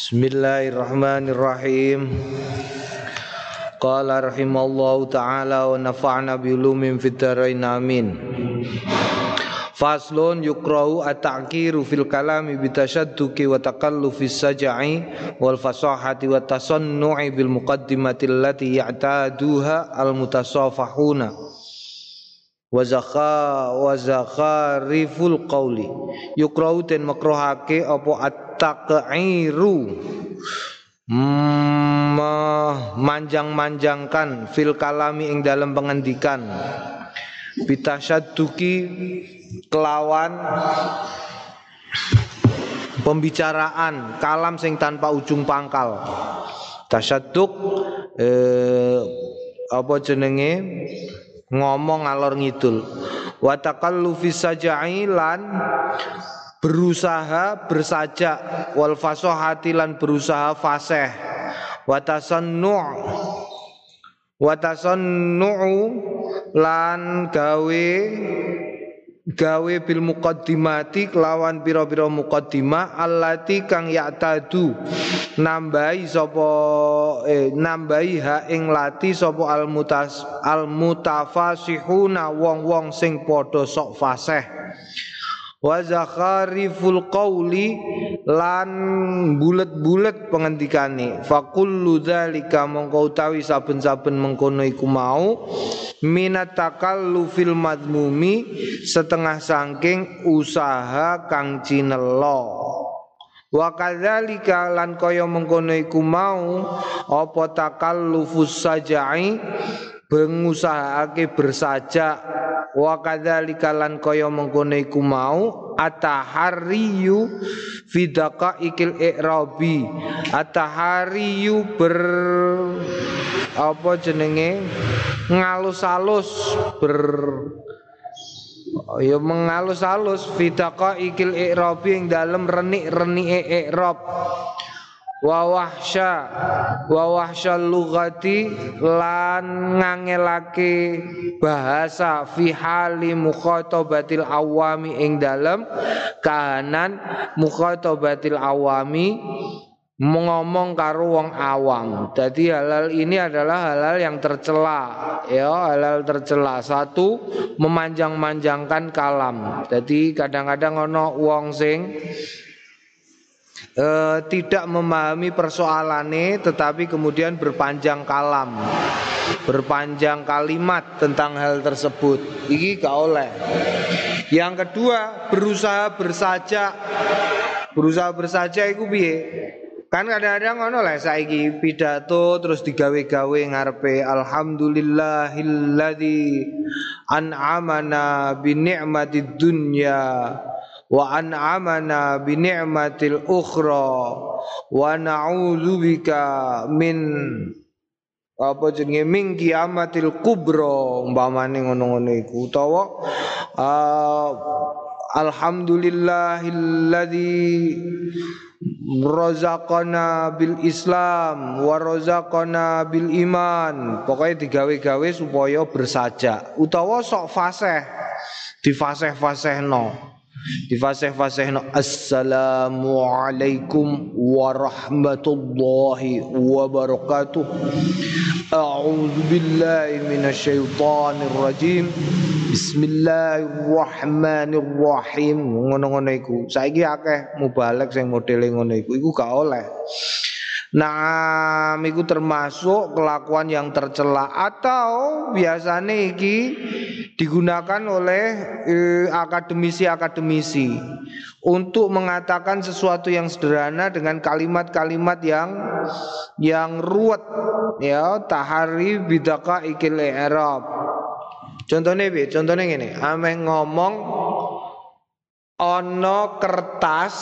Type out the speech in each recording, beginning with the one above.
Bismillahirrahmanirrahim. Qala rahimallahu taala wa nafa'na bi ulumin fid dharain amin. Faslun yukrahu at-ta'kiru fil kalami bitashadduki wa takallufis sajai wal fasahati wa tasannu'i bil muqaddimati allati ya'taduha al mutasafahuna wa zakha wa zakhariful qawli yukrahu den makruhake apa at-taqiru manjang-manjangkan fil kalami ing dalam pengendikan. Bitasyaduki kelawan pembicaraan kalam sing tanpa ujung pangkal. Tasyaduk eh, apa jenenge? Ngomong alor ngidul. Wa takallufi sajai lan berusaha bersajak wal berusaha fasih. Wa tasannu' wa tasannu'u lan gawe gawe bil muqaddimati kelawan pira-pira muqaddimah allati kang ya'tadu nambahi sapa eh, nambahi ha ing lati sapa al mutas al mutafasihuna wong-wong sing padha sok fasih wa zakhariful qawli lan bulet-bulet pengendikane kullu dzalika mongko utawi saben-saben mengkono iku mau minat takallufil madmumi setengah sangking usaha kang cinelo Wa kadzalika lan kaya mengkono iku mau apa takallufus sajai bengusahake bersajak wa kadzalika lan kaya mengkono iku mau atahariyu fidaka ikil i'rabi. Atahariyu ber apa jenenge? Ngalus-alus ber ya mengalus-alus fidaka ikil i'rabi ing dalem renik-renike i'rab wa wahsya wa wahsya lughati lan ngangelake bahasa fi hali mukhatabatil awami ing dalem kahanan mukhatabatil awami mengomong karo wong awam. Jadi halal ini adalah halal yang tercela, ya halal tercela. Satu memanjang-manjangkan kalam. Jadi kadang-kadang ono wong sing e, tidak memahami persoalannya tetapi kemudian berpanjang kalam. Berpanjang kalimat tentang hal tersebut. Ini gak oleh. Yang kedua berusaha bersaja berusaha bersaja itu biye kan kadang-kadang ngono lah saiki pidato terus digawe-gawe ngarepe alhamdulillahilladzi an'amana bi ni'matid dunya wa an'amana bi ni'matil ukhra. Wa na'udzubika min apa jenenge min kiamatil kubra. Umpamane ngono-ngono iku utawa uh, alhamdulillahilladzi rozakona bil Islam wa rozakona bil iman pokoknya digawe-gawe supaya bersaja utawa sok fasih di fasih-fasih no di fasih-fasih Assalamualaikum warahmatullahi wabarakatuh. A'udzu billahi minasyaitonir rajim Bismillahirrahmanirrahim. Ngono-ngono iku. Saiki akeh mubalek sing modele ngono iku. Iku gak oleh Nah, itu termasuk kelakuan yang tercela. Atau biasanya iki digunakan oleh eh, akademisi-akademisi untuk mengatakan sesuatu yang sederhana dengan kalimat-kalimat yang yang ruwet ya tahari bidaka ikil i'rab. Contohnya bi, contohnya gini, ameh ngomong ono kertas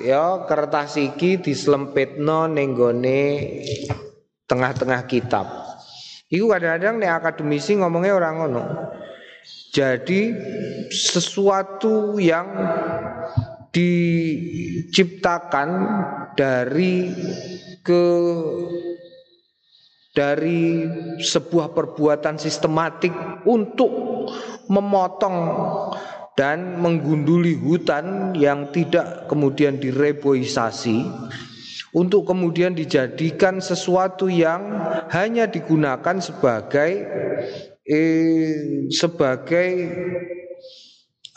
ya kertas iki dislempitno ning tengah-tengah kitab. Iku kadang-kadang nih akademisi ngomongnya orang ngono. Jadi sesuatu yang diciptakan dari ke dari sebuah perbuatan sistematik untuk memotong dan menggunduli hutan yang tidak kemudian direboisasi untuk kemudian dijadikan sesuatu yang hanya digunakan sebagai eh, sebagai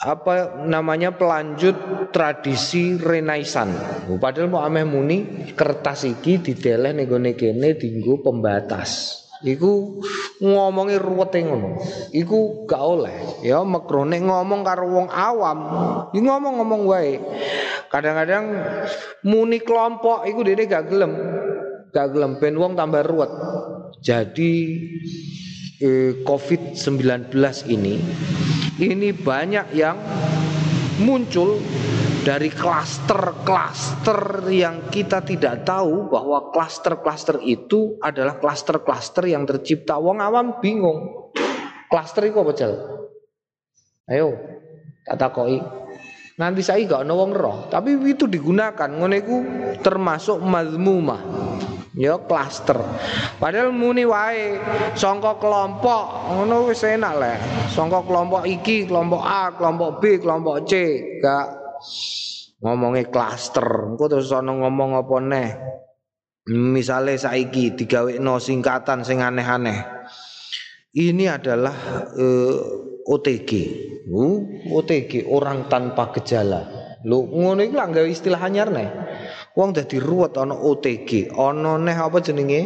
apa namanya pelanjut tradisi renaisan. Padahal mau ameh muni kertas iki dideleh ning gone kene dinggo pembatas. Iku ngomongi ruwet ngono. Iku gak oleh. Ya makrone ngomong karo wong awam. Iki ngomong-ngomong wae. Kadang-kadang muni kelompok iku dene gak gelem. Gak gelem ben wong tambah ruwet. Jadi eh, COVID-19 ini ini banyak yang muncul dari klaster-klaster yang kita tidak tahu bahwa klaster-klaster itu adalah klaster-klaster yang tercipta wong awam bingung. Klaster itu apa jal? Ayo, tak takoi. Nanti saya gak ono wong roh, tapi itu digunakan ngono termasuk mazmumah ya klaster. Padahal muni wae sangka kelompok ngono wis enak lah. Sangka kelompok iki, kelompok A, kelompok B, kelompok C, gak ngomongnya klaster. Engko terus ana ngomong apa neh. Misalnya saiki no singkatan sing aneh-aneh. Ini adalah uh, OTG. Uh, OTG orang tanpa gejala. Lu ngono iki lah istilah anyar nih. Wong dadi ruwet ana OTG, ana neh apa jenenge?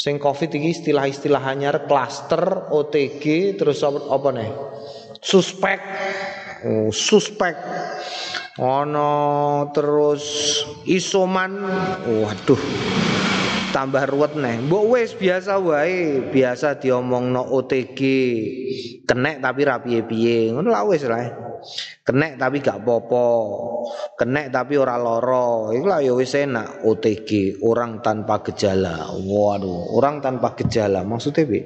Sing Covid iki istilah-istilah anyar klaster, OTG, terus apa, apa nih? Suspek. Oh, suspek. Ana terus isoman. Waduh. tambah ruwet nih. Mbok wis biasa wae, biasa diomongno OTG. Kenek tapi rapi piye. Ngono lah wis lah. Kenek tapi gak popo. Kenek tapi ora loro. Iku lah ya wis enak OTG, orang tanpa gejala. Waduh, orang tanpa gejala. Maksudnya bi?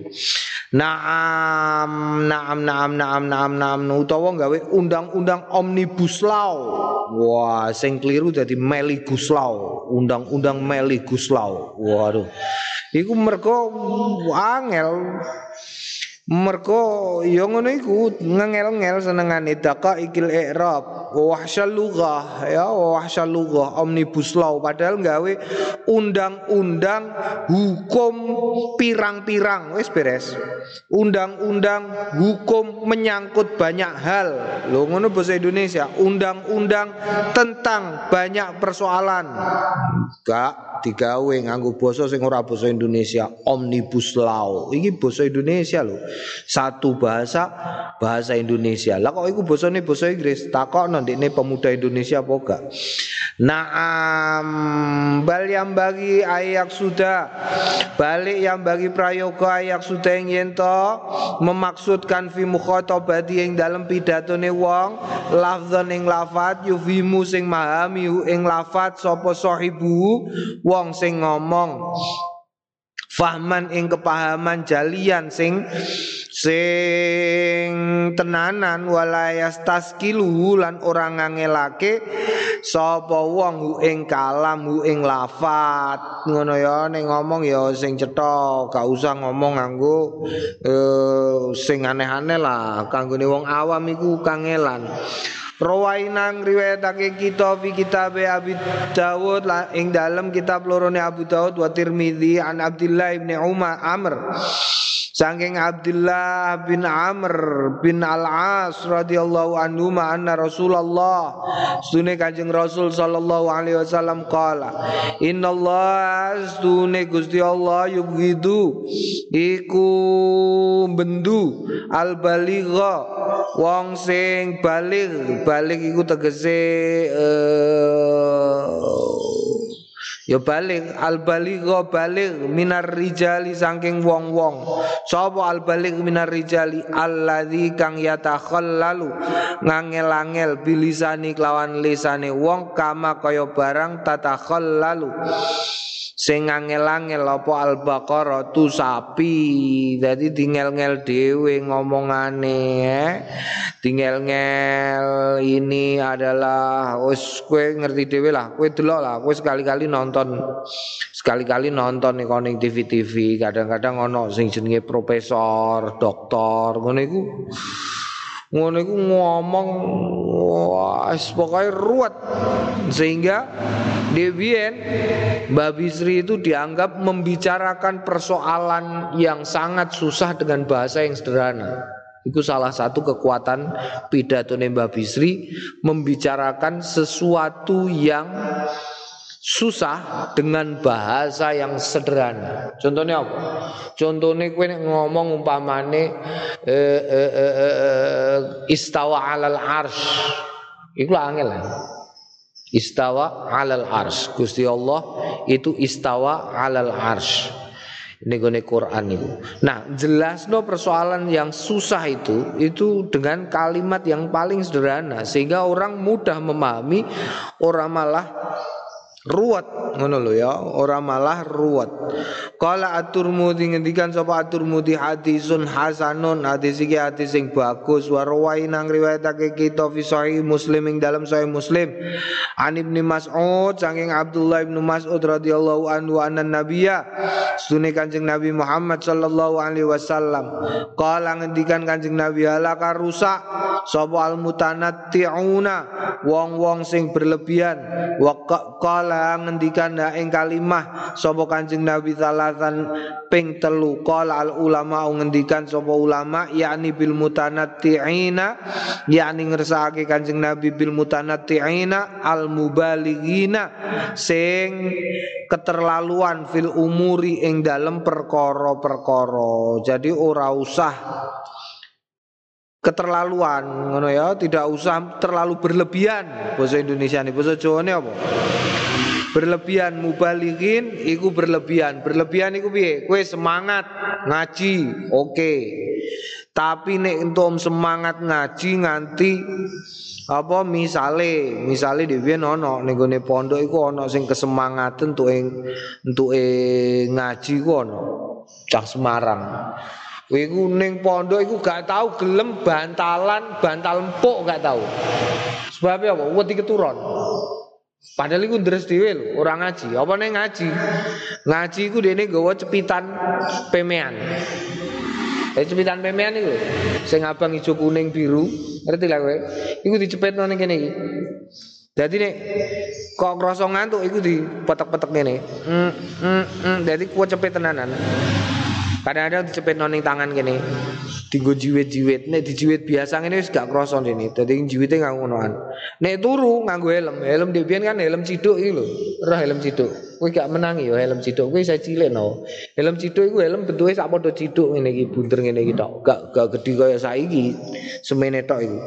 Naam, naam, naam, naam, naam, naam. Utawa gawe undang-undang omnibus law. Wah, sing keliru jadi meligus law. Undang-undang meligus law. Waduh. Iku mergo angel Mergo ya ngono iku ngengel-ngel senengane ikil i'rab wahsyal lughah ya wahsyal lughah omnibus law. Padahal gawe undang-undang hukum pirang-pirang. Wis beres. Undang-undang hukum menyangkut banyak hal. Lho ngono bahasa Indonesia. Undang-undang tentang banyak persoalan. Gak digawe nganggo basa sing ora basa Indonesia. Omnibus law. Iki basa Indonesia lho. Satu bahasa bahasa Indonesia. Lah kok iku basane basa Inggris? Takokno ndekne pemuda Indonesia apa gak? Naam bal yang bagi ayak sudah balik yang bagi prayoga ayak sudah yang yento memaksudkan fi mukhatabati yang dalam pidatone wong lafzan ing lafat yufimu sing mahami ing lafat sapa sahibu wong sing ngomong fahman ing kepahaman jalian sing sing tenanan walayas taskilu lan orang ngangelake sapa wong ing kalam ing lafat. Ngono ya ning ngomong ya sing cetha gak usah ngomong nganggo uh, sing aneh-aneh lah. Kanggone wong awam iku kangelan Rawainang riwayatake kita fi kitab Abi Dawud. Ing dalam kitab lorone Abu Dawud wa Tirmidzi an Abdullah bin Umar Amr Sangking Abdullah bin Amr bin Al-As radhiyallahu anhu anna Rasulullah. Sune Kanjeng Rasul sallallahu alaihi wasallam qala Allah sune Gusti Allah yubghidu iku bendu al baligha wong sing balik balik iku tegese uh, Ya balik al baligha balik minar rijali saking wong-wong. Sapa al balik minar rijali? Alladzi kang yatakhallalu ngangel-angel bilisani kelawan lisane wong kama kaya barang tatakhallalu sing angel-angel apa al-baqarah? Tu sapi. Dadi tinggal-ngel dhewe ngomongane eh. tinggal-ngel ini adalah wis kowe ngerti dhewe lah kowe delok lah kowe sekali-kali nonton sekali-kali nonton ning koning TV-TV kadang-kadang ono sing jenenge profesor doktor ngono iku ngono ngomong wah pokoknya ruwet sehingga Devien Mbak Bisri itu dianggap membicarakan persoalan yang sangat susah dengan bahasa yang sederhana. Itu salah satu kekuatan pidato Mbak Bisri membicarakan sesuatu yang susah dengan bahasa yang sederhana. Contohnya apa? Contohnya kue ngomong umpamane eh, eh, eh, eh, istawa alal arsh. Iku angel. Istawa alal arsh. Gusti Allah itu istawa alal arsh. Ini gue Quran itu. Nah, jelas no persoalan yang susah itu itu dengan kalimat yang paling sederhana sehingga orang mudah memahami, orang malah ruwet ngono lho ya. Ora malah ruwet. Qala at-turmudi ngendikan sapa at-turmudi hadisun hasanun. Hadis iki hadis sing bagus. Wa rawai nang riwayatake kita fi sahih muslim ing dalam sahih muslim. An ibni mas'ud saking Abdullah ibnu Mas'ud radhiyallahu anhu anna nabiyya sunne kanjeng Nabi Muhammad sallallahu alaihi wasallam. Qala ngendikan kanjeng Nabi halaka rusak sapa al mutanatti'una wong-wong sing berlebihan. Wa qala Qala ngendikan ing kalimah sapa Kanjeng Nabi salatan ping telu. Qala al ulama ngendikan sapa ulama yakni bil mutanatti'ina yakni ngersakake Kanjeng Nabi bil mutanatti'ina al mubalighina sing keterlaluan fil umuri ing dalem perkara-perkara. Jadi ora usah keterlaluan ngono ya tidak usah terlalu berlebihan bahasa Indonesia ini. Bahasa Jawa ini apa? Berlebihan mubaligin iku berlebihan. Berlebihan iku piye? Kowe semangat ngaji oke. Okay. tapi nek entum semangat ngaji nganti apa misale misale dhewe ono ning gone pondok iku ono sing kesemangatan entuk ing ngaji ku ono. Cah Semarang iku ning pondok iku gak tau gelem bantalan, bantal empuk gak tau. Sebabnya apa? Wedi keturun. Padahal iku ndres dhewe lho, ora ngaji. Apa nek ngaji? Ngaji iku dene gawa cepitan pemean. Eh cepitan pemean iku sing abang ijo kuning biru, ngerti lah kowe? Iku dicepetno ning kene iki. Dadi nek kok krasa ngantuk iku dipetek-petek ngene. Mm, mm, mm. Dadi kuat cepet tenanan. Kadang-kadang dicepet noning tangan gini, tinggu jiwit-jiwit. Nek dijiwit biasa ini gak krasa ini. Dadi jiwite nggak ngonoan. Nek turu nganggo helm. Helm dhewean kan helm ciduk iki lho. Ora helm ciduk. Kowe gak menangi ya helm ciduk. Kowe saya cilik no. Helm ciduk iku helm bentuke sak padha ciduk ngene iki, bunder ngene iki tok. Gak gak gedhi kaya saiki. Semene tok iku.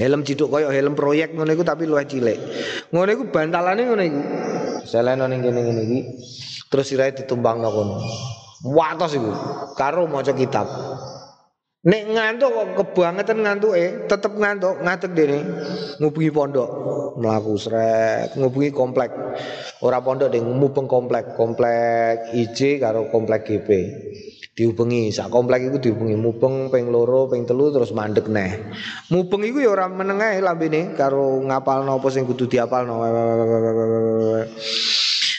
Helm ciduk kaya helm proyek ngono iku tapi luwih cilik. Ngono iku bantalane ngono iku. Seleno ning kene ngene iki. Terus sirahe ditumbangno kono. Watos iku karo maca kitab. Nek ngantuk kok kebangetan ngantuke, tetep ngantuk, ngadeg dene ngubungi pondok, mlaku srek, ngubungi komplek. Ora pondok ding mubeng komplek, komplek IJ karo komplek GP. Dihubungi sak komplek iku dihubungi mubeng ping loro, ping telu terus mandek neh. Mubeng iku ya ora meneng ae lambene karo ngapalno apa sing kudu diapalno.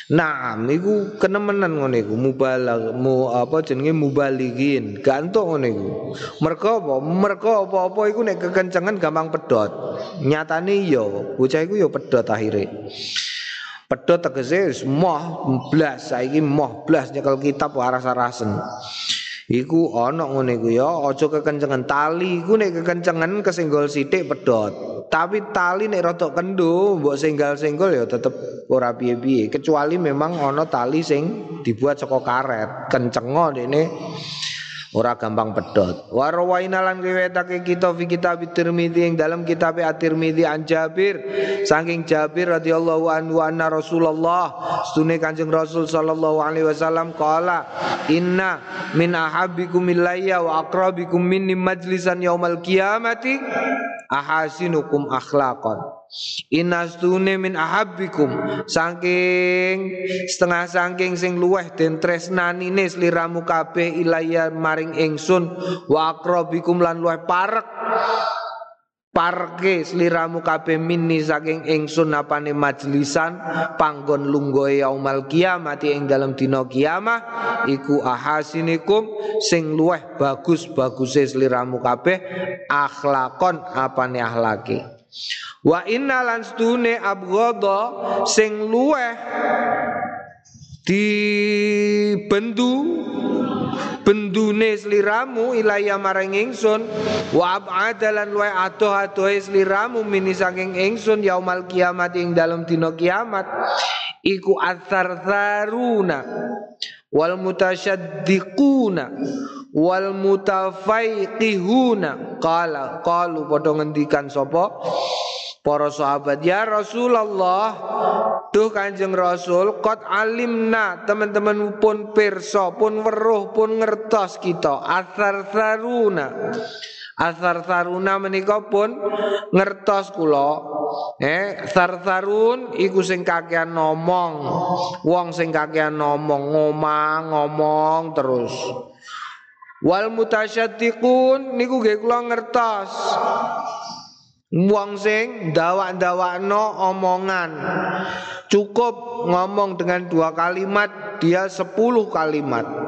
Nah, niku kenemenan ngono iku mubalag mu apa jenenge mubaligin. Gantuk ngono iku. Mergo apa? Mergo apa-apa iku nek kekencengan gampang pedot. Nyatane iya, bocah iku ya pedot akhire. Pedot tegese moh blas saiki moh blas nyekel kitab waras-arasen. Iku ana ngono iku ya, aja kekencengan. Tali iku nek kekencengan kesenggol sithik pedot. Tapi tali nek rotok kendo mbok senggal-senggol ya tetep ora piye-piye. Kecuali memang ana tali sing dibuat saka karet. Kencengo dene ora gampang pedot. Wa rawaina lan riwayatake kita fi kitab Tirmizi ing dalam kitab At-Tirmizi an Jabir saking Jabir radhiyallahu anhu anna Rasulullah sunne Kanjeng Rasul sallallahu alaihi wasallam qala inna min ahabbikum ilayya wa aqrabikum minni majlisan yaumal qiyamati ahasinukum akhlaqan Inastune min ahabbikum. Saking setengah saking sing luweh den tresnanine sliramu kabeh ilaya maring ingsun. Wa aqrabikum lan luweh parek. Parke sliramu kabeh minni saking ingsun apane majlisan panggon lunggoe yaumal kiamat ing dalam dina kiamah. Iku ahasinikum sing luweh bagus-baguse sliramu kabeh akhlakon apane akhlake wa inna lan stune abghadha sing luweh bendu bendune sliramu ilaya marang ingsun. Wa abadalan wa atuh atuh sliramu mini saking ingsun yaumal kiamat ing dalam dina kiamat. Iku athar tharuna wal mutasyaddiquna wal mutafaiqihuna. Qala qalu padha ngendikan sapa? Para sahabat ya Rasulullah tuh kanjeng Rasul kot alimna. Teman-teman pun perso pun weruh pun ngertos kita. Asar saruna. Asar saruna menika pun ngertos kula. Eh sar-sarun iku sing kakean ngomong wong sing kakean ngomong ngomong ngomong terus wal mutasyaddiqun niku nggih kula ngertos. Wong sing dawak-dawakno omongan. Cukup ngomong dengan dua kalimat Dia sepuluh kalimat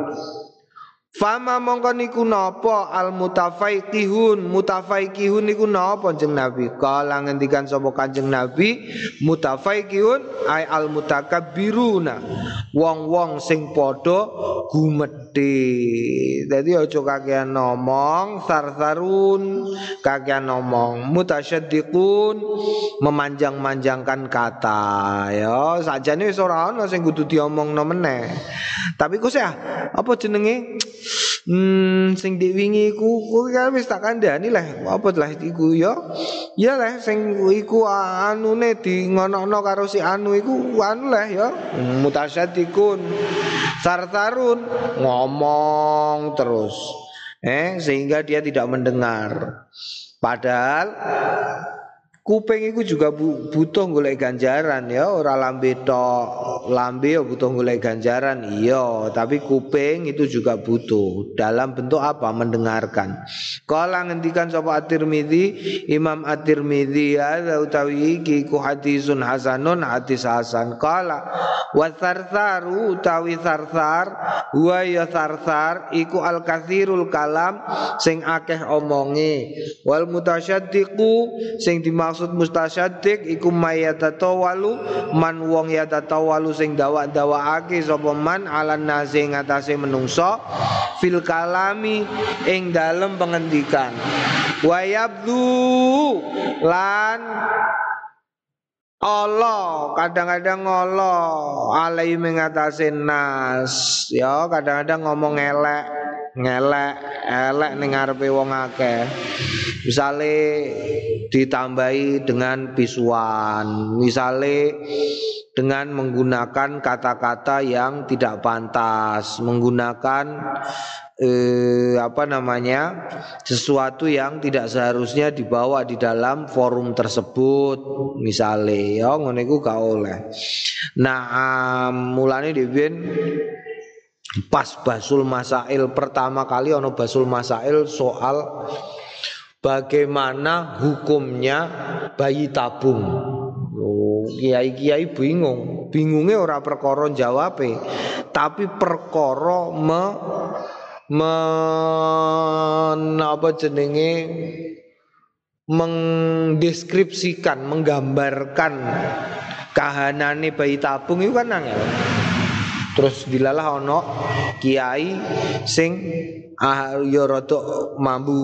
Fama mongko niku napa al mutafaiqihun mutafaiqihun niku napa Kanjeng Nabi? Kala ngendikan sapa Kanjeng Nabi mutafaiqihun ay al mutakabbiruna wong-wong sing padha gumedhe. Dadi aja kakean ngomong sarsarun kakean ngomong mutasyaddiqun memanjang-manjangkan kata. Ya sajane wis ora ana sing kudu diomongno meneh. Tapi kok ya apa jenenge Hmm, sing diwingi iku kuwi kan wis tak kandhani lah. Apa lah iku ya? Ya lah sing iku anune di ngono-ngono karo si anu iku anu lah ya. Mutasyadikun. Sartarun ngomong terus. Eh sehingga dia tidak mendengar. Padahal Kuping itu juga butuh golek ganjaran ya, ora lambe tok. Lambe ya butuh golek ganjaran, iya, tapi kuping itu juga butuh. Dalam bentuk apa? Mendengarkan. Kala ngendikan sapa At-Tirmizi, Imam At-Tirmizi ya utawi iki ku hadisun hasanun hadis hasan. Kala wa sarsaru utawi sarsar wa ya sarsar iku al-katsirul kalam sing akeh omongi wal mutasyaddiqu sing dimaksud maksud mustasyaddiq iku mayatatawalu man wong yatatawalu sing dawa-dawaake sapa man alan nasi ngatasé menungso fil kalami ing dalem pengendikan. Wayabdu lan Allah kadang-kadang Allah alai mengatasi nas ya kadang-kadang ngomong elek ngelek elek ning ngarepe wong akeh. Misale ditambahi dengan pisuan misale dengan menggunakan kata-kata yang tidak pantas menggunakan eh, apa namanya sesuatu yang tidak seharusnya dibawa di dalam forum tersebut misalnya ya iku gak oleh. Nah um, mulane dhewe pas basul masail pertama kali ono basul masail soal bagaimana hukumnya bayi tabung. Oh, kiai-kiai bingung. Bingungnya ora perkara jawab tapi perkara me, men apa jenenge mengdeskripsikan menggambarkan kahanane bayi tabung itu kan angel Terus dilalah ono kiai sing ah ya rada mambu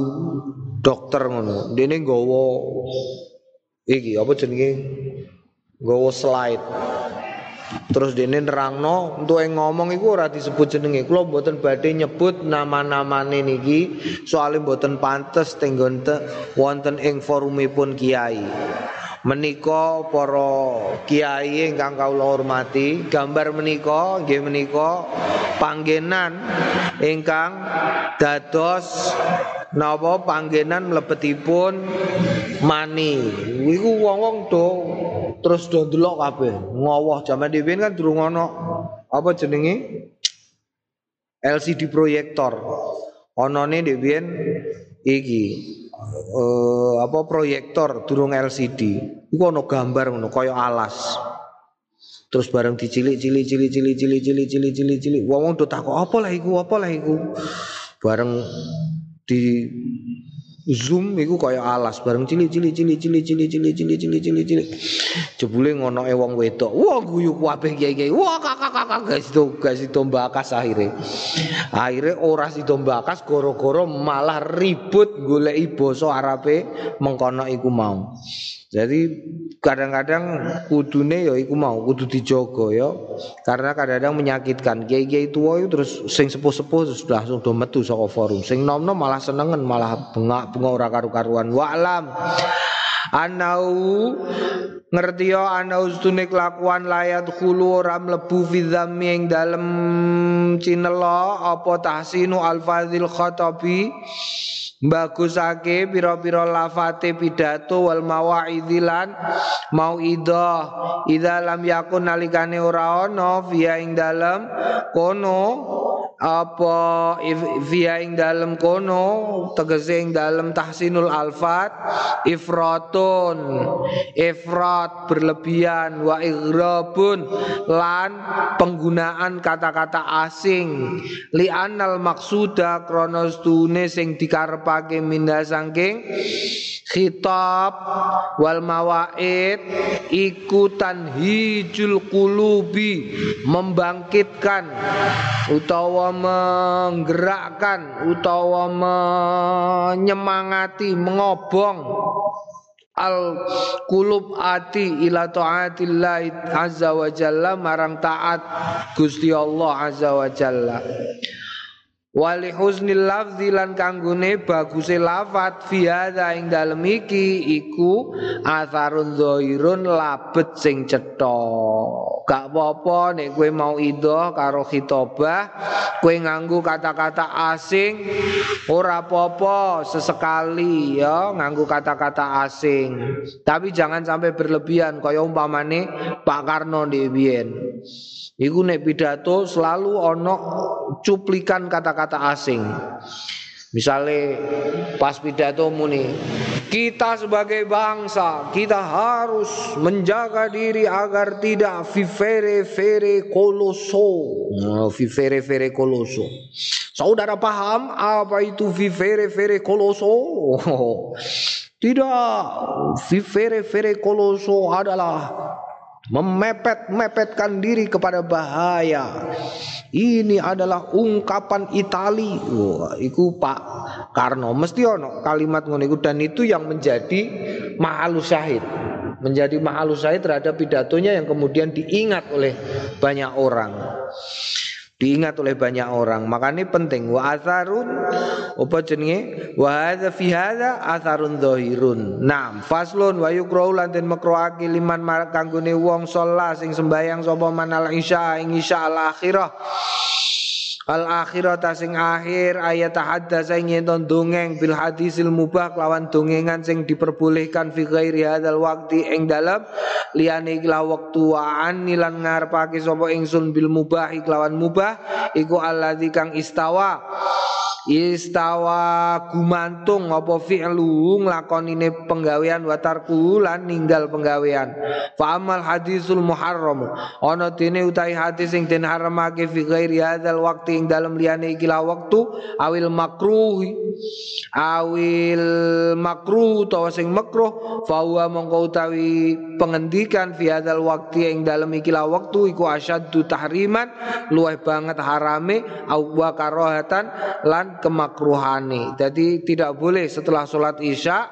dokter ngono. Dene nggawa iki apa jenenge? Nggawa slide. Terus dene nerangno untuk ngomong iku ora disebut jenenge. Kula mboten badhe nyebut nama-namane niki soalnya mboten pantes tenggon wonten ing forumipun kiai. Menika para kiai ingkang kawula hormati gambar menika nggih menika panggenan ingkang dados napa panggenan mlebetipun mani. Iku wong-wong do terus do ndelok kabeh. Ngowoh jaman dhewe kan durung ana apa jenenge? LCD proyektor. Onone ndek iki uh, apa proyektor durung LCD. Iku ono gambar ngono kaya alas. Terus bareng dicilik cilik cilik cilik cilik cilik cilik cilik cilik. Wong do takok apa lah iku apa lah iku. Bareng di zoom iku kaya alas bareng cilik cilik cilik cilik cilik cilik cilik cilik cilik cilik. Jebule ngono e wong wedok wah guyu kabeh kiai-kiai. Wah kakak kakak guys itu guys itu mbakas akhirnya. Akhirnya ora sido mbakas goro-goro malah ribut golek basa Arabe mengkono iku mau jadi kadang-kadang kudune ya iku mau kudu dijogo ya. Karena kadang-kadang menyakitkan. Kiai-kiai tuwa itu terus sing sepuh-sepuh terus langsung do metu saka forum. Sing nom-nom malah senengen malah bengak-bengok ora karu-karuan. Wa'lam anau ngerti yo anau stune kelakuan layat khulu ora mlebu fi dzammi ing dalem cinela apa tahsinu alfazil khatabi bagusake pira-pira lafate pidato wal mawaidzilan mau idah idza lam yakun nalikane ora ana ing dalem kono apa via ing dalem kono tegese ing dalem tahsinul alfat ifratun ifrat berlebihan wa igrabun lan penggunaan kata-kata asing. Li anal maksuda kronos tune sing dikarep pake minda sangking khitab wal mawaid ikutan hijul kulubi membangkitkan utawa menggerakkan utawa menyemangati mengobong al kulub ati ila taatillah azza wa jalla marang taat Gusti Allah azza wa jalla Wali husnil lafzi lan kanggone baguse lafat fi hadza ing dalem iki iku atharun zahirun labet sing cetha. Gak apa-apa nek kowe mau idoh karo khitobah, kowe nganggo kata-kata asing ora apa-apa sesekali ya nganggo kata-kata asing. Tapi jangan sampai berlebihan kaya umpamane Pak Karno di Iku nek pidato selalu ono cuplikan kata-kata asing. Misalnya pas pidato muni kita sebagai bangsa kita harus menjaga diri agar tidak vivere vere koloso. Oh, vivere vere koloso. Saudara paham apa itu vivere vere koloso? Tidak, vivere vere koloso adalah memepet-mepetkan diri kepada bahaya. Ini adalah ungkapan Itali. Wah, iku Pak Karno mesti ono kalimat ngono iku dan itu yang menjadi ma'alu syahid. Menjadi ma'alu syahid terhadap pidatonya yang kemudian diingat oleh banyak orang diingat oleh banyak orang. Makanya penting wa atharun apa jenenge? Wa hadza fi hadza atharun dhahirun. Naam, faslun wa yukrau lan den makruhake liman kanggone wong sholat sing sembayang sapa manal isya ing isya akhirah. Al akhirata sing akhir ayat tahadda sing yen dongeng bil hadisil mubah lawan dongengan sing diperbolehkan fi ghairi hadzal waqti ing dalem liyane ikla wektu wa lan ngarepake sapa ingsun bil mubah iklawan mubah iku alladzi kang istawa Istawa gumantung apa fi'lu nglakonine penggawean wa tarku lan ninggal penggawean. Fa amal hadisul muharram ana dene utahi hadis sing den haramake fi ghairi hadzal waqti ing dalem liyane iki la wektu awil makruh awil makruh utawa sing makruh fa huwa mongko utawi pengendikan fi hadzal waqti ing dalem iki la wektu iku asyaddu tahriman luwih banget harame au wa karahatan lan kemakruhani. Jadi tidak boleh setelah sholat isya,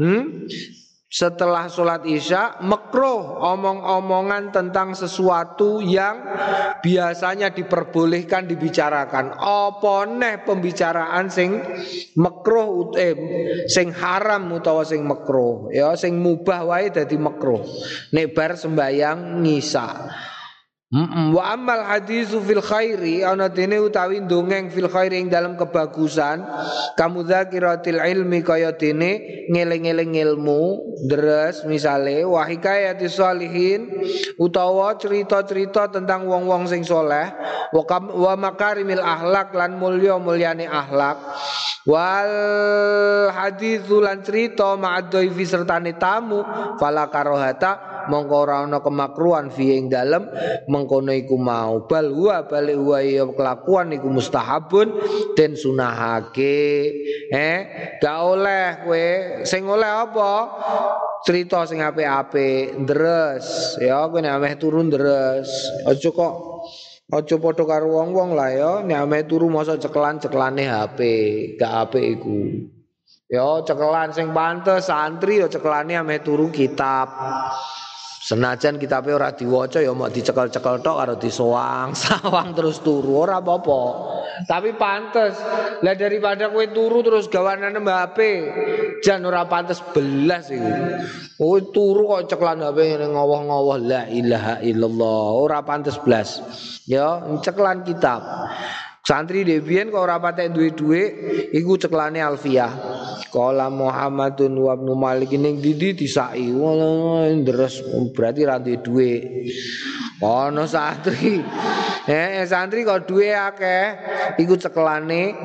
hmm, setelah sholat isya makruh omong-omongan tentang sesuatu yang biasanya diperbolehkan dibicarakan. Apa neh pembicaraan sing makruh eh sing haram utawa sing makruh ya sing mubah wae dadi makruh. Nek bar sembayang ngisa. Mm Wa amal hadisu fil khairi ana dene utawi dongeng fil khairi ing dalam kebagusan kamu zakiratil ilmi kaya dene ngeling-eling ilmu deres misale wa hikayati salihin utawa cerita-cerita tentang wong-wong sing soleh wa, makarimil akhlak lan mulya mulyane akhlak wal hadithu lan cerita ma'adhaifi sertane tamu fala karohata mongko ora ana kemakruhan fi ing dalem mengkono iku mau. Bal huwa huwa ya kelakuan iku mustahabun den sunahake. Eh gak oleh kowe. Sing oleh apa? Cerita sing apik-apik ndres. Ya kowe nek ameh turun ndres. Aja kok aja padha karo wong-wong lah ya. Nek ameh turu masa cekelan-cekelane HP gak apik iku. Ya cekelan sing pantes santri ya cekelane ame turu kitab. Senajan kitabe ora diwaca ya mau dicekel-cekel tok karo disoang, sawang terus turu ora apa-apa. Tapi pantes. Lah daripada kowe turu terus gawanane HP, jan ora pantes belas iku. Kowe turu kok ceklan HP ngene ngowoh-ngowoh la ilaha illallah, ora pantes belas. Ya, ceklan kitab. Santri Devian kok ora patek duwe-duwe iku ceklane Alfiah. Kala Muhammadun wa Ibnu Malik ning didi disai. Ndres berarti ra duwe duwe. Ono santri. Eh, santri kok duwe akeh iku ceklane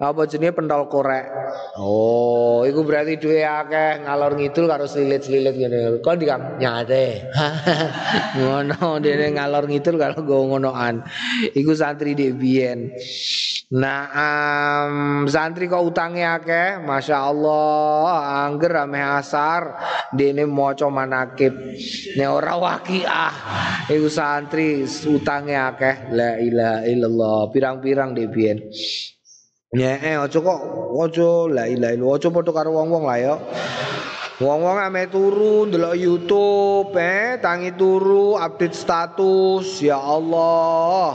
apa jenenge pentol korek. Oh, iku berarti duwe akeh ngalor ngidul karo slilit-slilit ngene. Kok dikam nyate. Ngono dene ngalor ngidul karo go ngonoan. Iku santri Devian. Nah, um, santri kok utange akeh, masya Allah, angger ame asar, dene maca manakib, ne ora wakiah, iku santri utange akeh, la ilaha illallah, pirang-pirang debien. Nyee, ojo kok, ojo la ilaha illallah, ojo padha karo wong-wong lah ya. Wong-wong ame turu ndelok YouTube, eh tangi turu update status, ya Allah.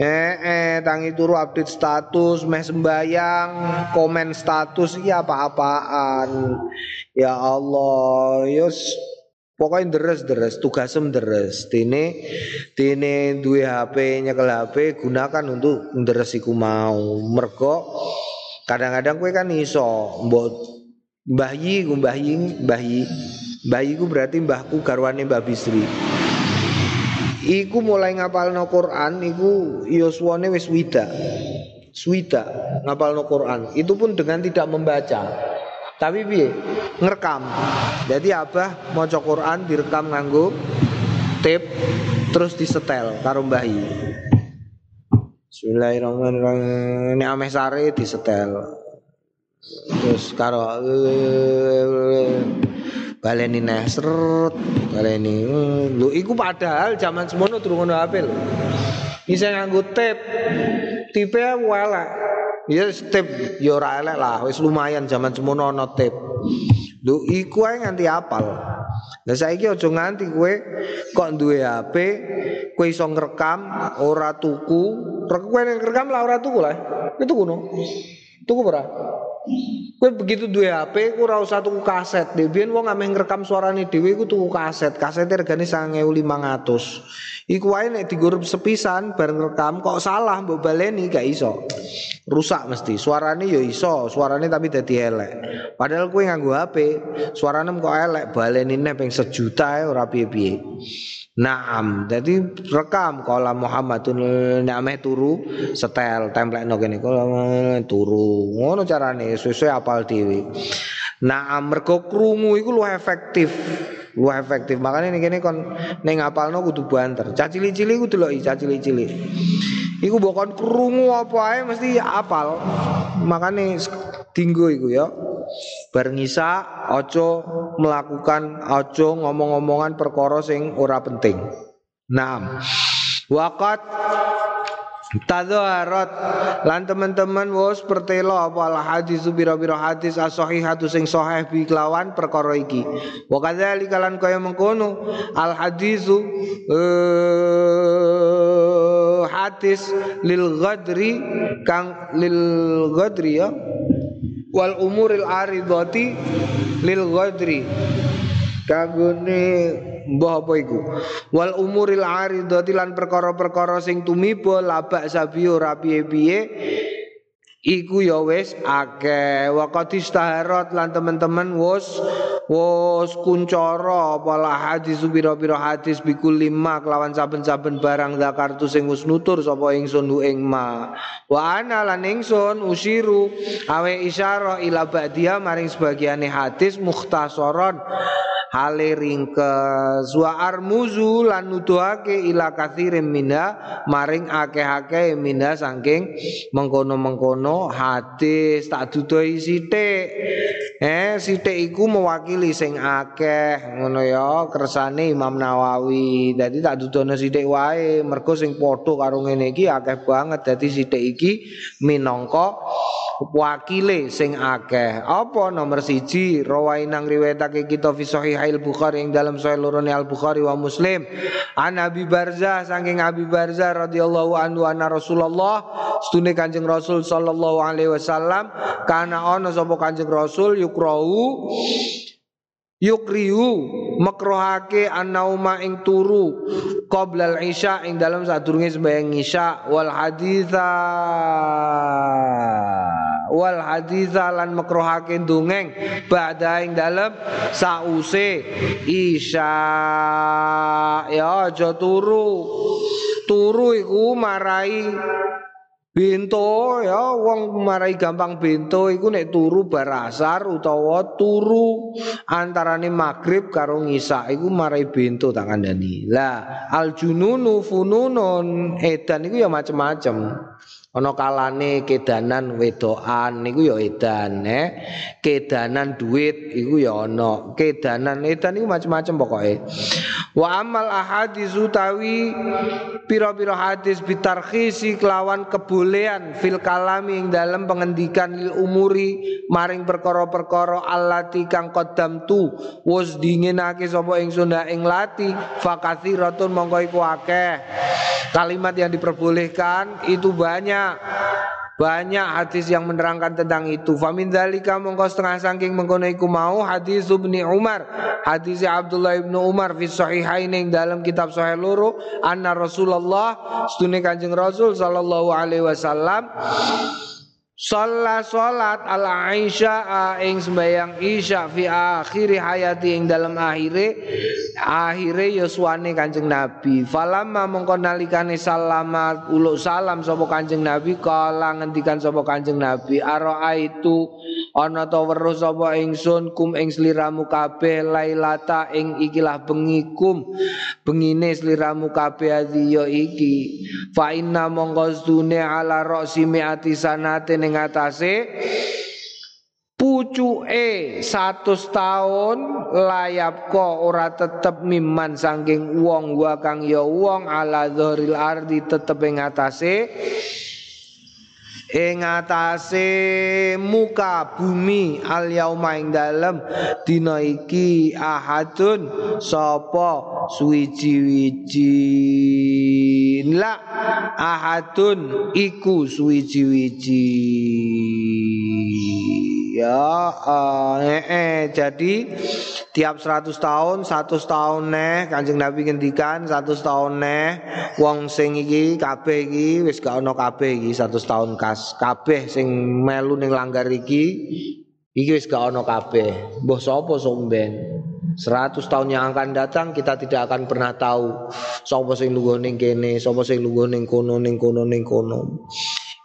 Eh, eh tangi turu update status, meh sembayang, komen status iki apa-apaan. Ya Allah, yus pokoknya deres-deres, tugasem deres. Tini, tini duwe HP, nyekel HP, gunakan untuk deres iku mau. Mergo kadang-kadang kue kan iso, mbok Mbah Yi ku Mbah Yi, Mbah Yi. Mbah Yi ku berarti mbahku garwane Mbah Bisri. Iku mulai ngapalno Quran iku yuswane wis wida. Swida ngapalno Quran. Itu pun dengan tidak membaca. Tapi piye? Ngerekam. Jadi Abah maca Quran direkam nganggo tape terus disetel karo Mbah Yi. Bismillahirrahmanirrahim. Ini ameh sare disetel terus karo baleni neh seret baleni lu iku padahal zaman semono durung ono HP lho bisa nganggo tape tipe elek ya tape ya ora elek lah. Wis lumayan zaman semono ono tape lu iku ae nganti apal. Lah saiki aja nganti kowe kok duwe HP kowe iso ngrekam ora tuku. Kowe ngrekam lah ora tuku lah. Itu kuno tuku ora Kowe begitu duwe HP, ku ora usah tuku kaset. Debian wong ameh ngrekam suarane dhewe iku tuku kaset. Kaset regane 9500. Iku wae nek digurup sepisan bareng rekam kok salah mbok baleni gak iso. Rusak mesti. Suarane yo iso, suarane tapi dadi elek. Padahal kowe nganggo HP, suarane kok elek, baleni nek ping sejuta ora piye-piye. Naam, jadi rekam kala Muhammadun nameh turu setel template kene kala turu. Ngono carane sesuai apal dhewe. Naam mergo krungu iku luwih efektif. Luwih efektif. Makanya ning kene kon ning apalno kudu banter. Cacili-cili kudu deloki cacili-cili. Iku bokon krungu apa ae mesti apal. Makane dinggo iku ya. Bareng isa ojo melakukan ojo ngomong-ngomongan perkara sing ora penting. Naam. Waqat Tadharat lan teman-teman wis pertelo apa al hadis biro-biro hadis as-sahihatu sing sahih bi kelawan perkara iki. Wa kadzalika kaya mengkono al hadisu uh, hadis lil ghadri kang lil ghadri ya wal umuril aridati lil ghadri kagone Mbah apa iku? Wal umuril aridati lan perkara-perkara sing tumiba labak sabi ora piye-piye iku ya wis akeh. Wa istaharat lan teman-teman wis wis kuncara pala hadis pira-pira hadis bikul lima kelawan saben-saben barang zakartu sing wis nutur sapa ingsun ing ma. Wa ana lan ingsun usiru awe isyara ila ba'dia maring sebagiane hadis mukhtasaron hale ringkes. Wa armuzu lan nuduhake ila kathirin minda maring akeh-akeh minda saking mengkono-mengkono hadis tak dudoi sithik eh sithik iku mewakili sing akeh ngono ya kersane Imam Nawawi. Dadi tak dudono sithik wae mergo sing padha karo ngene iki akeh banget. Dadi sithik iki minangka wakile sing akeh. Apa nomor siji? Rawainang riwayatake kita fi sahihil bukhari ing dalam sahih lorone al bukhari wa muslim. An abi barzah saking abi barzah radhiyallahu anhu anna rasulullah stune kanjeng rasul sallallahu alaihi wasallam kana ana sapa kanjeng rasul yukrau yukriu makrohake anauma ing turu qoblal isya ing dalam sadurunge sembahyang isya wal haditha wal haditha lan makrohake dongeng ba'da ing dalam sause isya. Ya aja turu. Turu iku marai Bento ya wong marai gampang bento iku nek turu barasar utawa turu antarane maghrib karo ngisa iku marai bento tak kandhani. Lah al jununu fununun edan iku ya macem-macem. Ana kalane kedanan wedoan niku ya edan, eh. Kedanan duit iku ya ana. Kedanan edan iku macam-macam pokoke. Wa amal ahadis utawi pira-pira hadis bitarkhisi kelawan kebolehan fil kalami ing dalam pengendikan lil umuri maring perkara-perkara allati kang qadam tu wis dinginake sapa ingsun ing lati fakathiratun mongko iku akeh. Kalimat yang diperbolehkan itu banyak. Banyak hadis yang menerangkan tentang itu. Famin dzalika mongko setengah saking mengkono iku mau hadis Ibnu Umar, hadis Abdullah Ibnu Umar fi sahihain yang dalam kitab sahih loro anna Rasulullah setune Kanjeng Rasul sallallahu alaihi wasallam Salat salat ala Aisyah ing sembayang Isya fi akhiri hayati ing dalam akhire akhire yuswane Kanjeng Nabi. Falamma mongko nalikane salamat uluk salam sapa Kanjeng Nabi kala ngendikan sapa Kanjeng Nabi itu ana ta weruh sapa ingsun kum ing sliramu kabeh lailata ing ikilah bengikum bengine sliramu kabeh ya iki fa inna mongko ala ra'si mi'ati sanate ning atase pucuke 100 tahun layap ko ora tetep miman saking wong wa kang ya wong ala dzaril ardi tetep ing atase ing atase muka bumi al yauma ing dalem dina iki ahadun sapa suwiji-wiji. La ahadun iku suwiji-wiji. Ya eh, eh, jadi tiap 100 tahun 100 tahun neh Kanjeng Nabi ngendikan 100 tahun neh wong sing iki kabeh iki wis gak ono kabeh iki 100 tahun kas kabeh sing melu ning langgar iki iki wis gak ono kabeh. Mbah sapa somben? 100 tahun yang akan datang kita tidak akan pernah tahu. Sapa sing lungguh ning kene sapa sing lungguh ning kono ning kono ning kono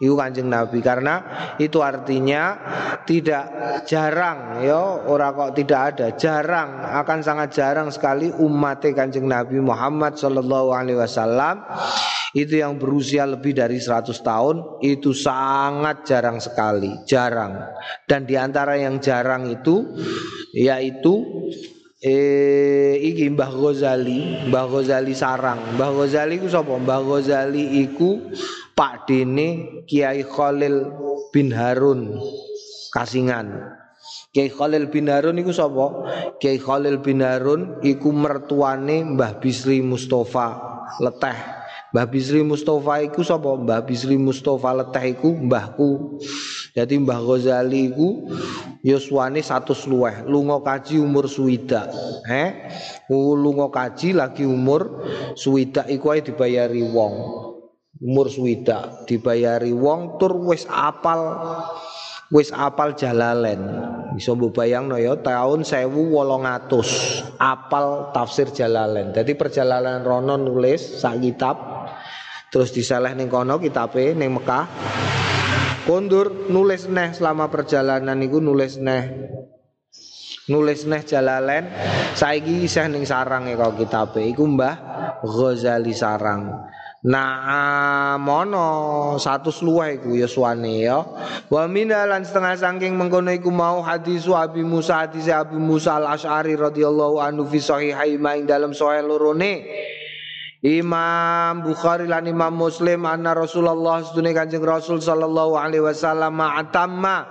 Iku kanjeng Nabi karena itu artinya tidak jarang ya ora kok tidak ada jarang akan sangat jarang sekali umat kanjeng Nabi Muhammad Shallallahu Alaihi Wasallam itu yang berusia lebih dari 100 tahun itu sangat jarang sekali jarang dan di antara yang jarang itu yaitu eh iki Mbah Ghazali, Mbah Ghazali sarang. Mbah Ghazali ku sapa? Mbah Ghazali iku Pak Dene Kiai Khalil bin Harun Kasingan. Kiai Khalil bin Harun iku sapa? Kiai Khalil bin Harun iku mertuane Mbah Bisri Mustafa Leteh. Mbah Bisri Mustafa iku sapa? Mbah Bisri Mustafa Leteh iku mbahku Jadi Mbah Ghazali iku yuswane satu luweh, lunga kaji umur suwida. Eh, lunga kaji lagi umur suwida iku ae dibayari wong. Umur suwida dibayari wong tur wis apal wis apal jalalen. Bisa mbok bayangno ya tahun 1800 apal tafsir jalalen. Jadi perjalanan rono nulis sak kitab terus diseleh ning kono kitabe ning Mekah kondur nulis neh selama perjalanan iku nulis neh nulis neh jalalen saiki isih ning sarang ya kitabe iku Mbah Ghazali Sarang Nah, mono satu luwih iku ya suwane ya. Wa lan setengah saking mengkono iku mau hadis Abi Musa hadis Abi Musa Al Asy'ari radhiyallahu anhu fi sahihai dalam sahih lorone. Imam Bukhari lan Imam Muslim anna Rasulullah sedune Kanjeng Rasul sallallahu alaihi wasallam atamma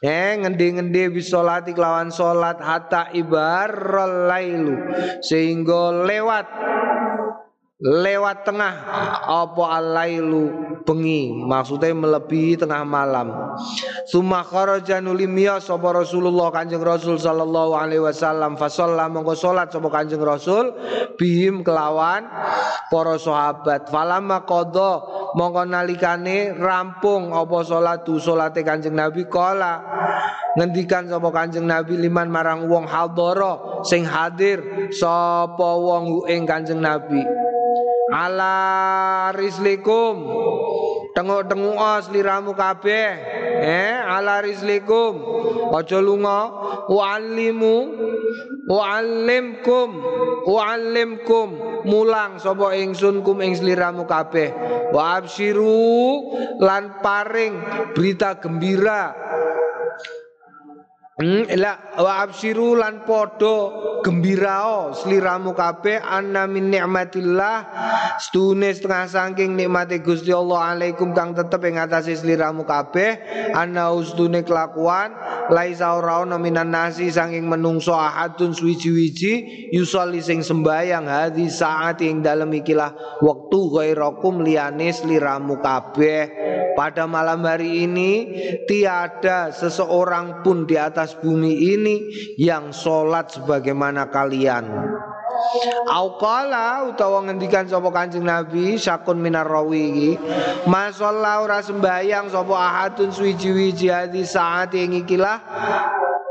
Eh ngendi-ngendi bisolati kelawan solat hatta ibarral lailu sehingga lewat lewat tengah. Apa alailu bengi. Maksudnya melebihi tengah malam. Summa kharaja nulimya sapa Rasulullah Kanjeng Rasul sallallahu alaihi wasallam. Fa mongko salat sapa Kanjeng Rasul. Bihim kelawan para sahabat. Falamma qada mongko nalikane rampung. Apa salatu? Salate Kanjeng Nabi kala ngendikan sapa Kanjeng Nabi liman marang wong hadara sing hadir sapa wong ing Kanjeng Nabi ala rislikum tengok-tengok os liramu kabeh. Eh ala rislikum aja lunga. Wa'allimu wa'allimkum wa'allimkum mulang sapa ingsun kum ing sliramu kabeh. Wa absyiru lan paring berita gembira Hmm, la wa absiru lan podo gembirao sliramu kabeh anna min nikmatillah stune setengah saking nikmate Gusti Allah alaikum kang tetep ing atase sliramu kabeh anna ustune kelakuan laisa ora ana minan nasi saking menungso ahadun suwiji-wiji yusolli sing sembayang hadi saat ing dalem ikilah wektu ghairakum liyane sliramu kabeh. Pada malam hari ini tiada seseorang pun di atas atas bumi ini yang sholat sebagaimana kalian. Aukala utawa ngendikan sapa Kanjeng Nabi sakun minar rawi iki masalla ora sembayang sapa ahadun suwiji-wiji hadi saat ing ikilah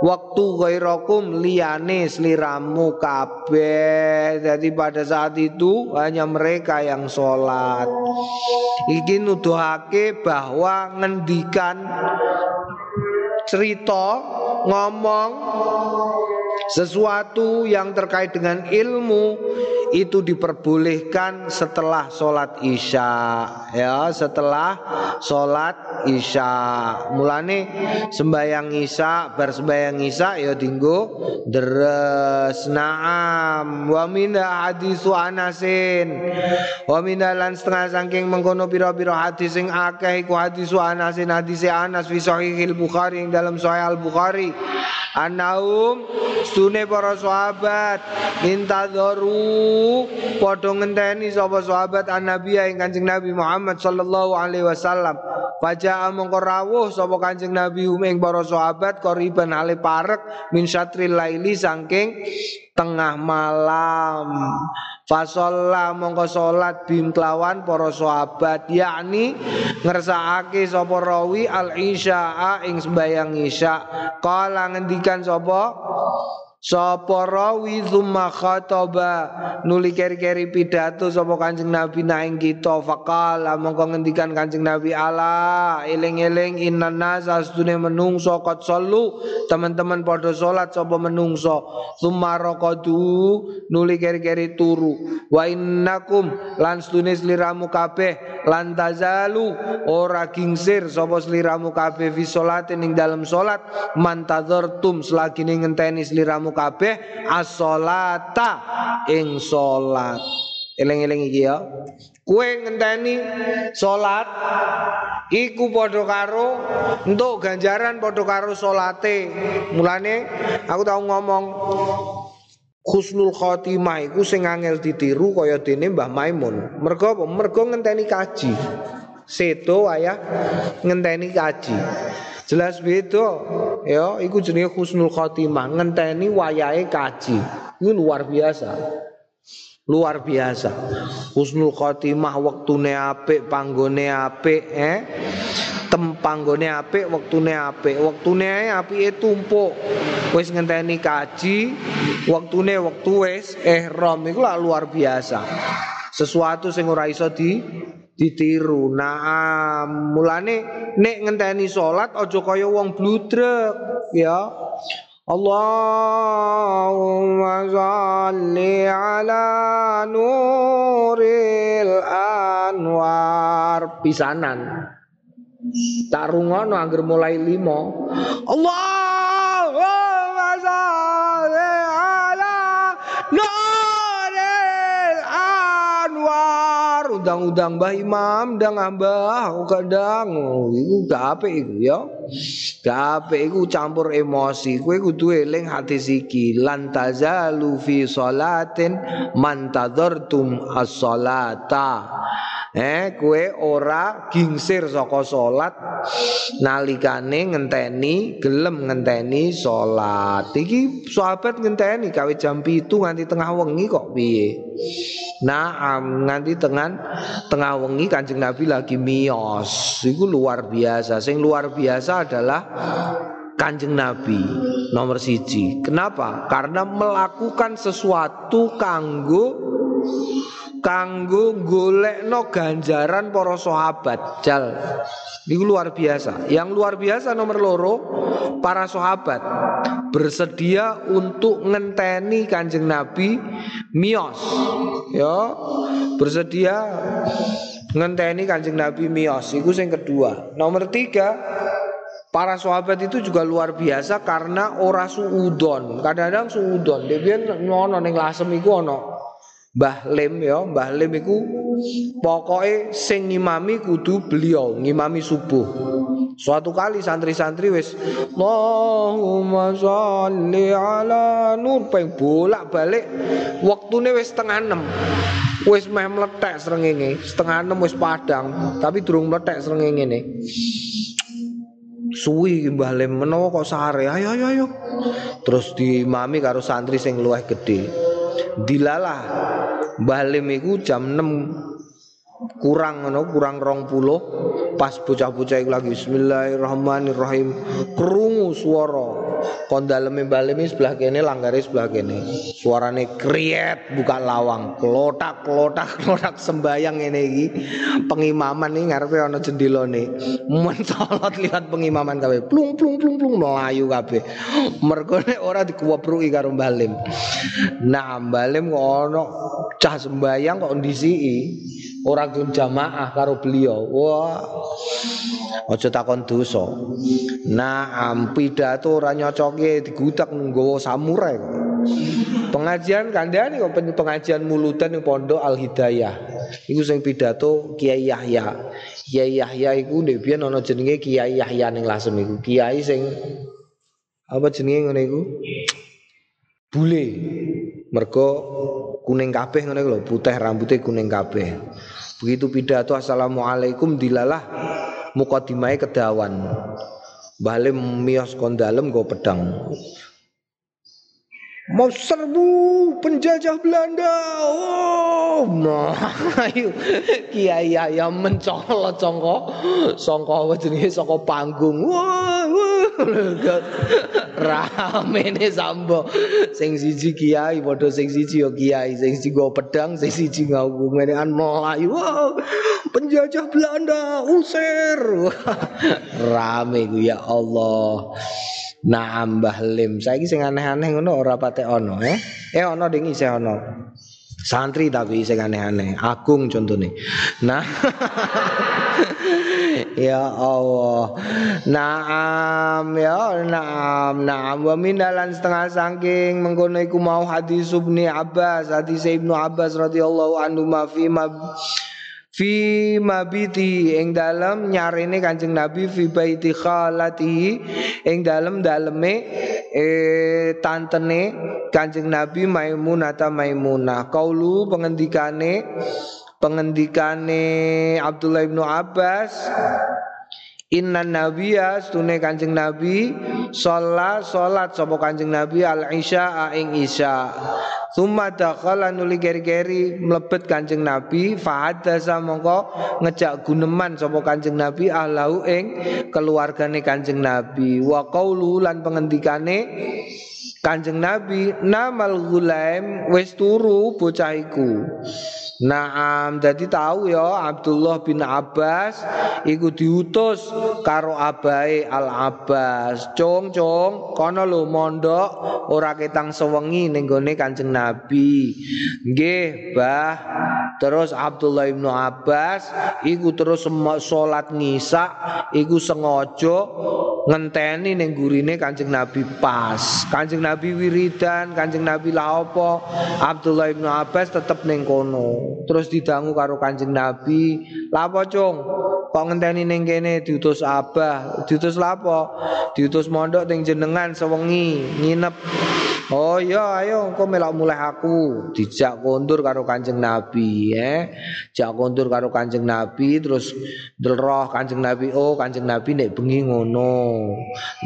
waktu ghairakum liyane sliramu kabeh jadi pada saat itu hanya mereka yang sholat iki nuduhake bahwa ngendikan cerita ngomong sesuatu yang terkait dengan ilmu itu diperbolehkan setelah sholat isya. Ya setelah sholat isya. Mulane sembayang isya bersembayang isya ya dinggo deres. Naam. Wa minda hadisu anasin. Wa minda lan setengah saking mengkono pira-pira hadis sing akeh iku hadisu anasin hadis Anas fi sahihil Bukhari yang dalam sahih Al Bukhari. Anaum stune para sahabat intadoru padha ngenteni sapa sahabat an Nabi ing Kanjeng Nabi Muhammad sallallahu alaihi wasallam Faja'a mongko rawuh sapa Kanjeng Nabi uming para sahabat koriban ale parek min syatril laili saking tengah malam. Fasolla mongko salat bim kelawan para sahabat yakni ngersakake sapa rawi al isya'a ing sembayang isya. Kala ngendikan sapa Sapa rawi tsumma khataba nuli keri-keri pidato sapa Kanjeng Nabi naing kita. Faqala mongko ngendikan Kanjeng Nabi ala eling-eling innan nas astune menungso qad sallu. Teman-teman padha salat sapa menungso? Tsumma raqadu nuli keri-keri turu. Wa innakum lan stune sliramu kabeh lan tazalu. Ora gingsir sapa sliramu kabeh fi salatin ing dalem salat. Mantadzartum selagi ngenteni sliramu kabeh as-sholata ing salat. Eling-eling iki ya. Kue ngenteni salat iku padha karo entuk ganjaran padha karo salate. Mulane aku tau ngomong Khusnul khotimah iku sing angel ditiru kaya dene Mbah Maimun. Mergo? Mergo ngenteni kaji. seto ayah ngenteni kaji. Jelas beda ya iku jenenge husnul khotimah ngenteni wayahe kaji. Itu luar biasa. Luar biasa. Husnul khotimah waktune apik, panggone apik eh tempanggone apik wektune apik wektune apike tumpuk wis ngenteni kaji wektune wektu wis ihram iku luar biasa sesuatu sing ora iso di ditiru. Nah, mulane nek ngenteni salat aja kaya wong bludrek ya. Allahumma shalli ala nuril anwar pisanan. Tak rungono angger mulai limo. Allahumma shalli ala nuril anwar. Undang-undang Mbah Imam, ndang Mbah, aku kadang iku gak apik iku ya. Gak iku campur emosi. Kowe kudu eling hati siki lan tazalu fi salatin man tadzartum as-salata. Eh kue ora gingsir saka salat nalikane ngenteni gelem ngenteni salat. Iki sahabat ngenteni kawe jam itu nganti tengah wengi kok piye. Nah, nganti tengah tengah wengi Kanjeng Nabi lagi mios. Iku luar biasa. Sing luar biasa adalah Kanjeng Nabi nomor siji. Kenapa? Karena melakukan sesuatu kanggo kanggo golekno ganjaran para sahabat. Jal Ini luar biasa. Yang luar biasa nomor loro Para sahabat Bersedia untuk ngenteni kanjeng Nabi Mios. Ya Bersedia Ngenteni kanjeng Nabi Mios. Itu yang kedua. Nomor tiga Para sahabat itu juga luar biasa karena ora suudon. Kadang-kadang suudon. Dia biar ngono ning lasem iku ono Mbah Lim ya, Mbah Lim iku pokoke sing ngimami kudu beliau ngimami subuh. Suatu kali santri-santri wis Allahumma sholli ala nur peng bolak-balik waktune wis setengah enam. Wis meh meletek srengenge, setengah enam wis padang, tapi durung meletek srengenge ne. Suwi Mbah Lim menawa kok sare, ayo ayo ayo. Terus diimami karo santri sing luwih gedhe. Dilalah Mbah Lim iku jam 6 kurang ngono kurang rong puluh. Pas bocah-bocah iku lagi bismillahirrahmanirrahim. Krungu swara kon daleme Lim sebelah kene langgare sebelah kene. Suarane kriet buka lawang. Klotak klotak klotak sembayang ngene iki. Pengimaman iki ngarepe ana jendelane men lihat pengimaman kabeh. Plung plung plung plung melayu kabeh. Mergo nek ora dikuwepruki karo Mbah Lim. Nah Mbah Lim kok ana cah sembayang kok ndisiki ora gelem jamaah karo beliau. Wah. Aja takon dosa. Nah, pidato ora nyocoke digudak nggawa samurai. Pengajian kandhani kok pengajian mulutan ning Pondok Al Hidayah. Iku sing pidato Kiai Yahya. Kiai Yahya iku ndek biyen ana jenenge Kiai Yahya ning Lasem iku. Kiai sing apa jenenge ngene iku? Bule. Mergo kuning kabeh ngene lho, putih rambutnya kuning kabeh. Begitu pidato assalamualaikum dilalah mukadimai kedawan. Bale mios kon dalem go pedang. Mau serbu penjajah Belanda. Oh, nah, kiai ya mencolot songko songko jenenge songko panggung. Wah, wah. Rame ne sambo. Sing siji kiai padha sing siji yo kiai, sing siji go pedang, sing siji ngaku menekan Melayu. Wah, penjajah Belanda usir. Rame ku ya Allah. Nah, Mbah Lim, saiki sing aneh-aneh ngono ora pate ono eh. Eh ono ding isih ono. Santri tapi sing aneh-aneh, agung contohnya. Nah, ya Allah. Naam ya, naam, naam. Wa dalan setengah saking mengkono iku mau hadis Ibnu Abbas, hadis Ibnu Abbas radhiyallahu anhu ma fi ma fi mabiti ing dalem nyarene Kanjeng Nabi fi baiti khalatihi ing dalem daleme eh tantene Kanjeng Nabi Maimunah ta Maimunah kaulu pengendikane pengendikane Abdullah bin Abbas Inna nabiya stune kanjeng nabi sholat sholat. Sapa kanjeng nabi? Al isya ing isya. Summa dakhala nuli geri-geri mlebet Kanjeng Nabi fahadasa mongko ngejak guneman sapa Kanjeng Nabi ahlau ing keluargane Kanjeng Nabi. Wa qaulu lan pengendikane Kanjeng Nabi namal gulaim wis turu bocah iku Naam, jadi tahu ya Abdullah bin Abbas iku diutus karo abai Al Abbas. Cung cung, kono lho mondok ora ketang sewengi ning gone Kanjeng Nabi. Nggih, Bah. Terus Abdullah bin Abbas iku terus salat ngisa iku sengaja ngenteni ning gurine Kanjeng Nabi pas. Kanjeng Nabi wiridan, Kanjeng Nabi la apa? Abdullah bin Abbas tetep ning kono. terus didangu karo Kanjeng Nabi. Lapo, Cung? Kok ngenteni ning kene diutus Abah? Diutus lapo? Diutus mondok ning jenengan sewengi nginep. Oh iya ayo engko melok mulai aku dijak kondur karo Kanjeng Nabi ya. Jak kondur karo Kanjeng Nabi terus delroh Kanjeng Nabi oh Kanjeng Nabi nek bengi ngono.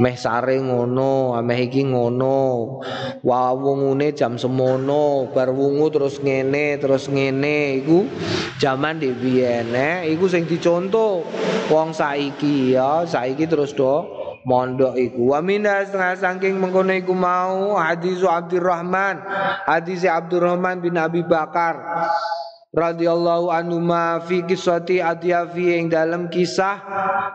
Meh sare ngono, ameh iki ngono. Wawungune jam semono, bar wungu terus ngene, terus ngene iku jaman di biyen eh. iku sing dicontoh wong saiki ya, saiki terus do mondok iku. Wa minna setengah saking mengkono iku mau hadis Abdurrahman. Hadis Abdurrahman bin Abi Bakar radhiyallahu anhu ma fi kisati adyafi ing dalam kisah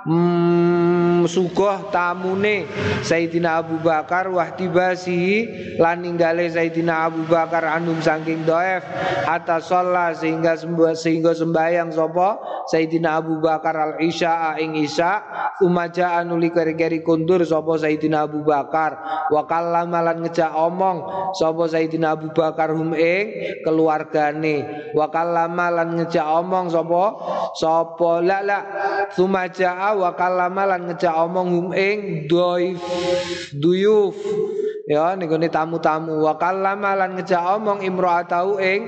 hmm, sugoh tamune Sayyidina Abu Bakar wahtibasi lan ninggale Sayyidina Abu Bakar anum saking doef atas sholat sehingga sehingga sembahyang sapa Sayyidina Abu Bakar al isya ing isya. Umaja anuli keri-keri kundur sapa Sayyidina Abu Bakar. Wa kallama lan ngejak omong sapa Sayyidina Abu Bakar hum ing keluargane. Wa kallama lan ngejak omong sapa sapa la la sumaja wa kallama lan ngejak omong hum ing doif duyuf. Ya niku tamu-tamu. Wa kallama lan ngejak omong imraatau ing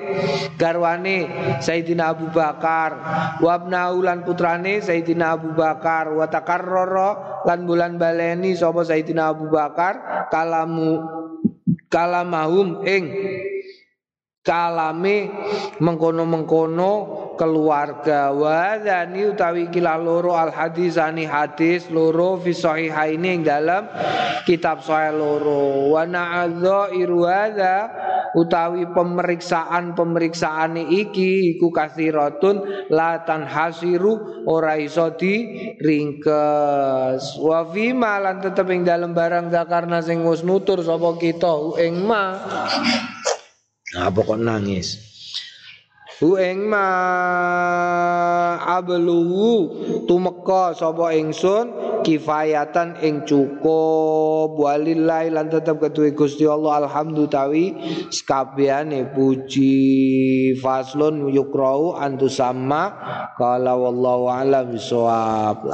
garwane Sayyidina Abu Bakar. Wa lan putrane Sayyidina Abu Bakar. Wa takarrara lan bulan baleni sapa Sayyidina Abu Bakar. Kalamu kalamahum ing kalame mengkono-mengkono keluarga wa dzani utawi kila loro al hadisani hadis loro fi sahihaini ing dalam kitab sahih loro. Wa na'adza irwada utawi pemeriksaan pemeriksaan iki iku kasiratun la hasiru ora iso di ringkes wa fi malan tetep ing dalam barang zakarna sing wis nutur sapa kita ing ma. Nah, pokok nangis. Hu ing ma abluhu tumeka sapa ingsun kifayatan ing cukup. Walillahi lan tetep ketuwe Gusti Allah alhamdulillah sekabehane puji. Faslun yukrau antu sama kala wallahu alam bisawab